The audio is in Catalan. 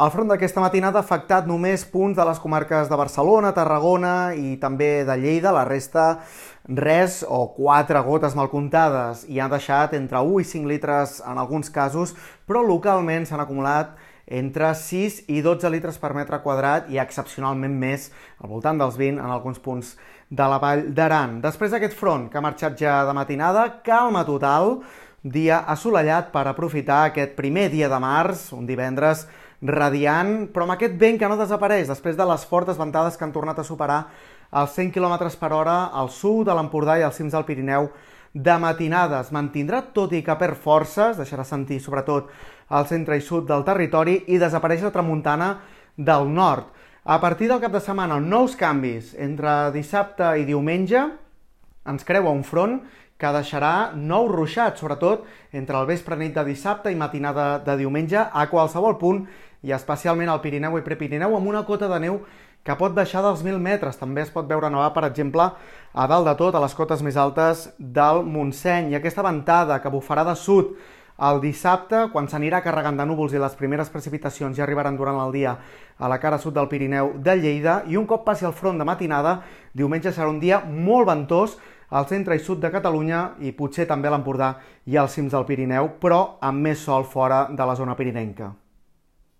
El front d'aquesta matinada ha afectat només punts de les comarques de Barcelona, Tarragona i també de Lleida. La resta, res o quatre gotes mal comptades i han deixat entre 1 i 5 litres en alguns casos, però localment s'han acumulat entre 6 i 12 litres per metre quadrat i excepcionalment més, al voltant dels 20 en alguns punts de la Vall d'Aran. Després d'aquest front que ha marxat ja de matinada, calma total, dia assolellat per aprofitar aquest primer dia de març, un divendres radiant, però amb aquest vent que no desapareix després de les fortes ventades que han tornat a superar els 100 km per hora al sud de l'Empordà i als cims del Pirineu de matinada. Es mantindrà, tot i que per forces, deixarà sentir sobretot al centre i sud del territori i desapareix la tramuntana del nord. A partir del cap de setmana, nous canvis entre dissabte i diumenge, ens creua un front que deixarà nou ruixat, sobretot entre el vespre nit de dissabte i matinada de diumenge, a qualsevol punt i especialment al Pirineu i Prepirineu amb una cota de neu que pot baixar dels 1.000 metres. També es pot veure nevar, per exemple, a dalt de tot, a les cotes més altes del Montseny. I aquesta ventada que bufarà de sud el dissabte, quan s'anirà carregant de núvols i les primeres precipitacions ja arribaran durant el dia a la cara sud del Pirineu de Lleida, i un cop passi el front de matinada, diumenge serà un dia molt ventós al centre i sud de Catalunya i potser també a l'Empordà i als cims del Pirineu, però amb més sol fora de la zona pirinenca.